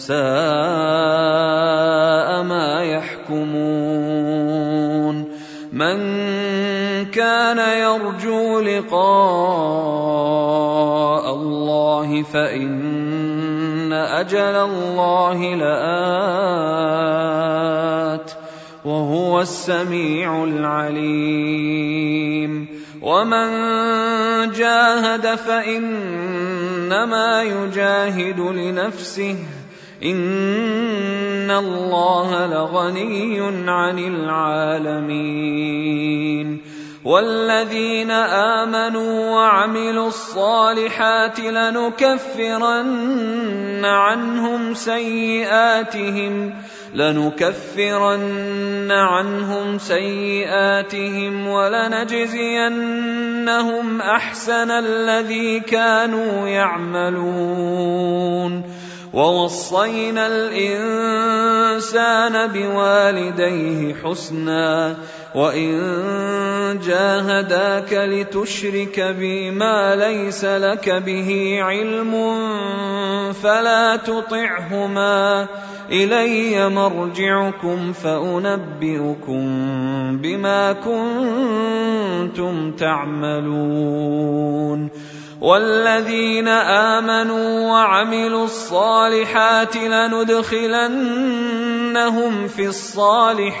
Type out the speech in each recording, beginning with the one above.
ساء ما يحكمون. من كان يرجو لقاء الله فإن أجل الله لآت وهو السميع العليم. ومن جاهد فإنما يجاهد لنفسه ان الله لغني عن العالمين والذين امنوا وعملوا الصالحات لنكفرن عنهم سيئاتهم لنكفرن عنهم سيئاتهم ولنجزينهم احسن الذي كانوا يعملون ووصينا الإنسان بوالديه حسنا وإن جاهداك لتشرك بي ما ليس لك به علم فلا تطعهما. إلي مرجعكم فأنبئكم بما كنتم تعملون. والذين آمنوا وعملوا الصالحات لندخلنهم في الصالحين.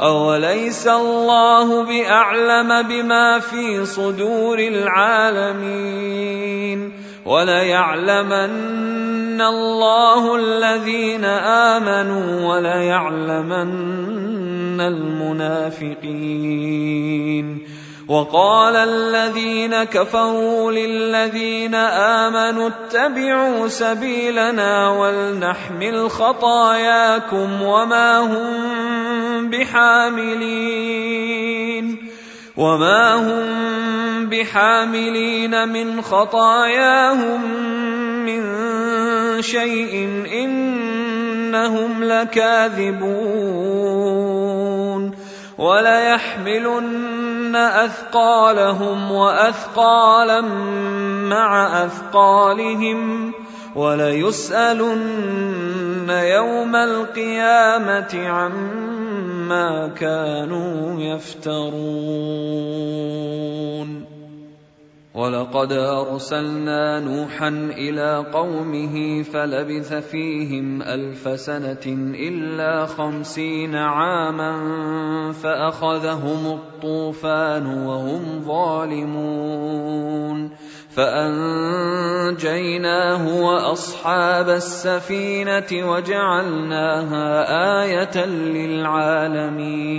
اوليس الله باعلم بما في صدور العالمين وليعلمن الله الذين امنوا وليعلمن المنافقين وقال الذين كفروا للذين آمنوا اتبعوا سبيلنا ولنحمل خطاياكم وما هم بحاملين وما هم بحاملين من خطاياهم من شيء إنهم لكاذبون وليحملن أثقالهم وأثقالا مع أثقالهم وليسألن يوم القيامة عما كانوا يفترون ولقد ارسلنا نوحا إلى قومه فلبث فيهم الف سنه الا خمسين عاما فاخذهم الطوفان وهم ظالمون فانجيناه واصحاب السفينه وجعلناها إيه للعالمين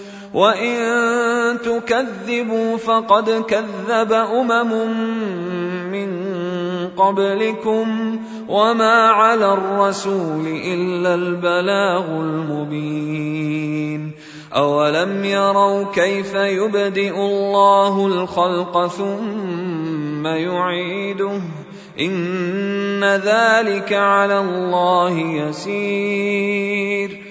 وان تكذبوا فقد كذب امم من قبلكم وما على الرسول الا البلاغ المبين اولم يروا كيف يبدئ الله الخلق ثم يعيده ان ذلك على الله يسير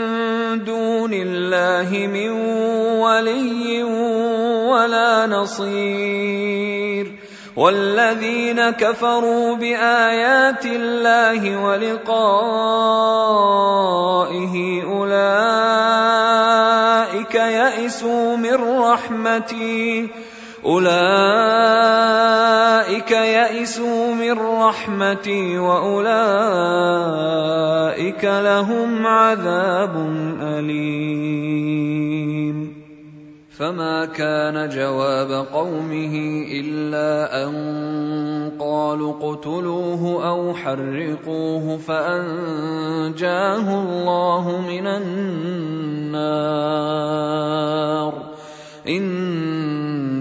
دون الله من ولي ولا نصير. والذين كفروا بآيات الله ولقائه أولئك يئسوا من رحمتي. أولئك يئسوا من رحمتي وأولئك لهم عذاب أليم. فما كان جواب قومه إلا أن قالوا اقتلوه أو حرقوه فأنجاه الله من النار. إن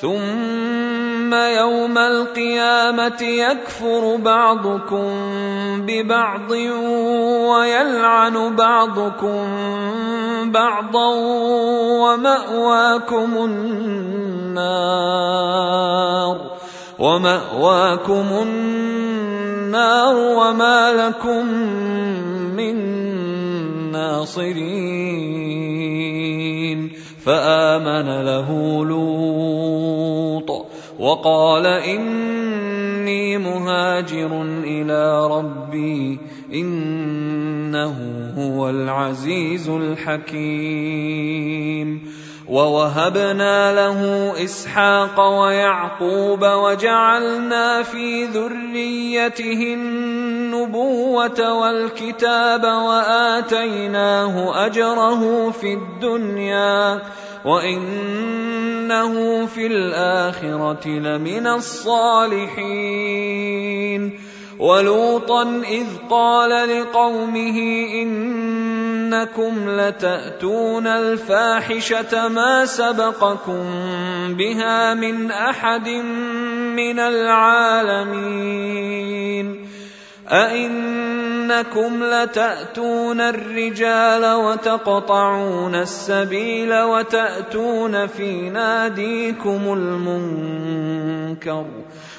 ثم يوم القيامه يكفر بعضكم ببعض ويلعن بعضكم بعضا وماواكم النار وماواكم النار وما لكم من ناصرين فآمن له لوط وقال إني مهاجر إلى ربي إنه هو العزيز الحكيم ووهبنا له إسحاق ويعقوب وجعلنا في ذريته النبوة والكتاب وآتيناه أجره في الدنيا وإنه في الآخرة لمن الصالحين ولوطا إذ قال لقومه إنكم لتأتون الفاحشة ما سبقكم بها من أحد من العالمين. أئنكم لتأتون الرجال وتقطعون السبيل وتأتون في ناديكم المنكر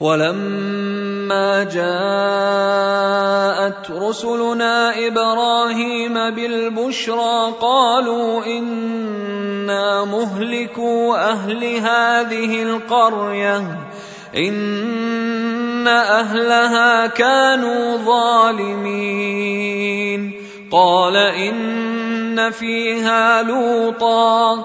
ولما جاءت رسلنا إبراهيم بالبشرى قالوا إنا مهلكو أهل هذه القرية إن أهلها كانوا ظالمين. قال إن فيها لوطا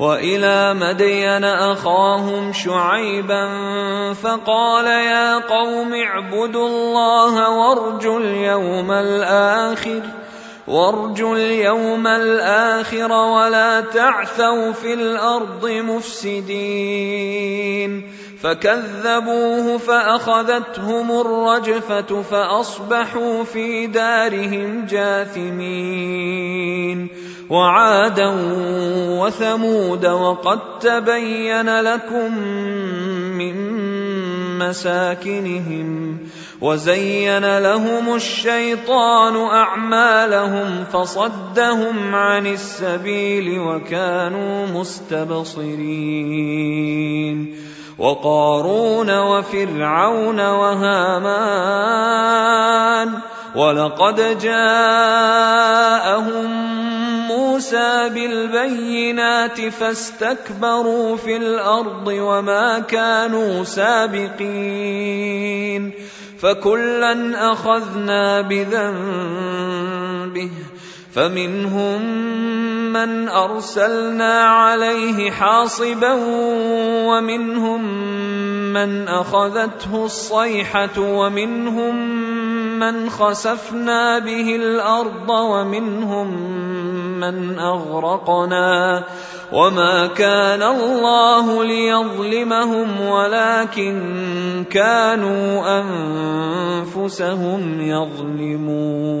وإلى مدين أخاهم شعيبا فقال يا قوم اعبدوا الله وارجوا اليوم الآخر وارجوا اليوم الآخر ولا تعثوا في الأرض مفسدين. فكذبوه فأخذتهم الرجفة فأصبحوا في دارهم جاثمين. وعادا وثمود وقد تبين لكم من مساكنهم وزين لهم الشيطان أعمالهم فصدهم عن السبيل وكانوا مستبصرين. وقارون وفرعون وهامان ولقد جاءهم موسى بالبينات فاستكبروا في الأرض وما كانوا سابقين فكلا أخذنا بذنبه فمنهم من أرسلنا عليه حاصبا ومنهم من أخذته الصيحة ومنهم من خسفنا به الأرض ومنهم من أغرقنا وما كان الله ليظلمهم ولكن كانوا أنفسهم يظلمون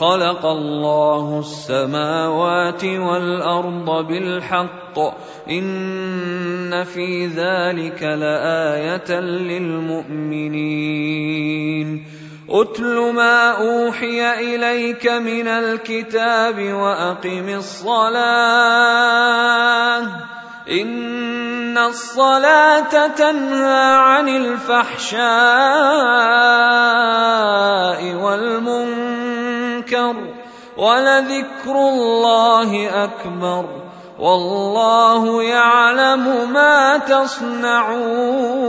خلق الله السماوات والأرض بالحق. إن في ذلك لآية للمؤمنين. اتل ما أوحي إليك من الكتاب وأقم الصلاة. إن الصلاة تنهى عن الفحشاء والمنكر. ولذكر الله أكبر والله يعلم ما تصنعون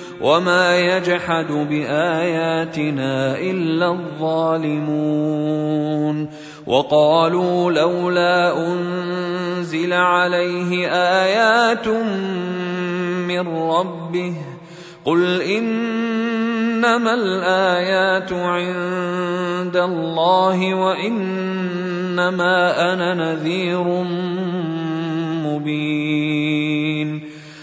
وما يجحد باياتنا الا الظالمون وقالوا لولا انزل عليه ايات من ربه قل انما الايات عند الله وانما أنا نذير مبين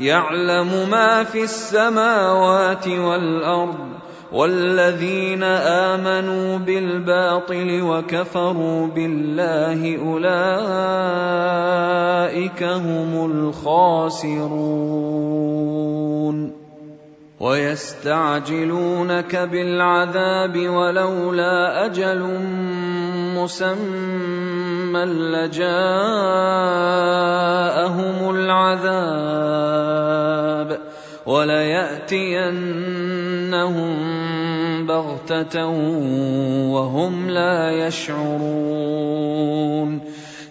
يعلم ما في السماوات والأرض والذين آمنوا بالباطل وكفروا بالله أولئك هم الخاسرون. ويستعجلونك بالعذاب ولولا أجل مسمى لجاءهم العذاب وليأتينهم بغتة وهم لا يشعرون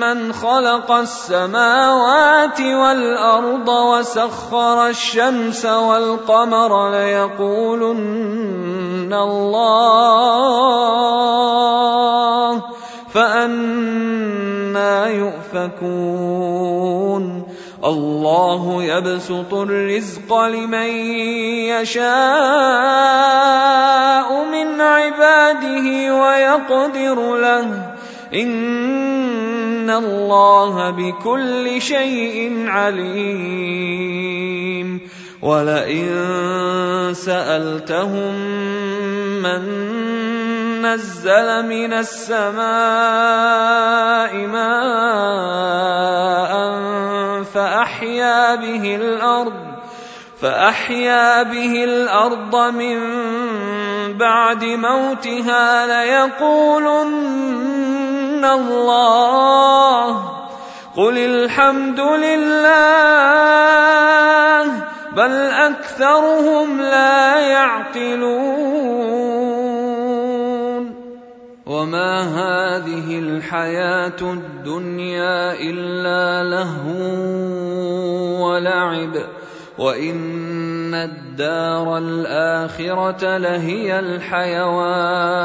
من خلق السماوات والارض وسخر الشمس والقمر ليقولن الله فانا يؤفكون الله يبسط الرزق لمن يشاء من يقدر له ان الله بكل شيء عليم. ولئن سالتهم من نزل من السماء ماء فاحيا به الأرض فأحيا به الأرض من بعد موتها ليقولن الله. قل الحمد لله بل أكثرهم لا يعقلون. وما هذه الحياة الدنيا إلا لهو ولعب. وإن الدار الآخرة لهي الحيوان.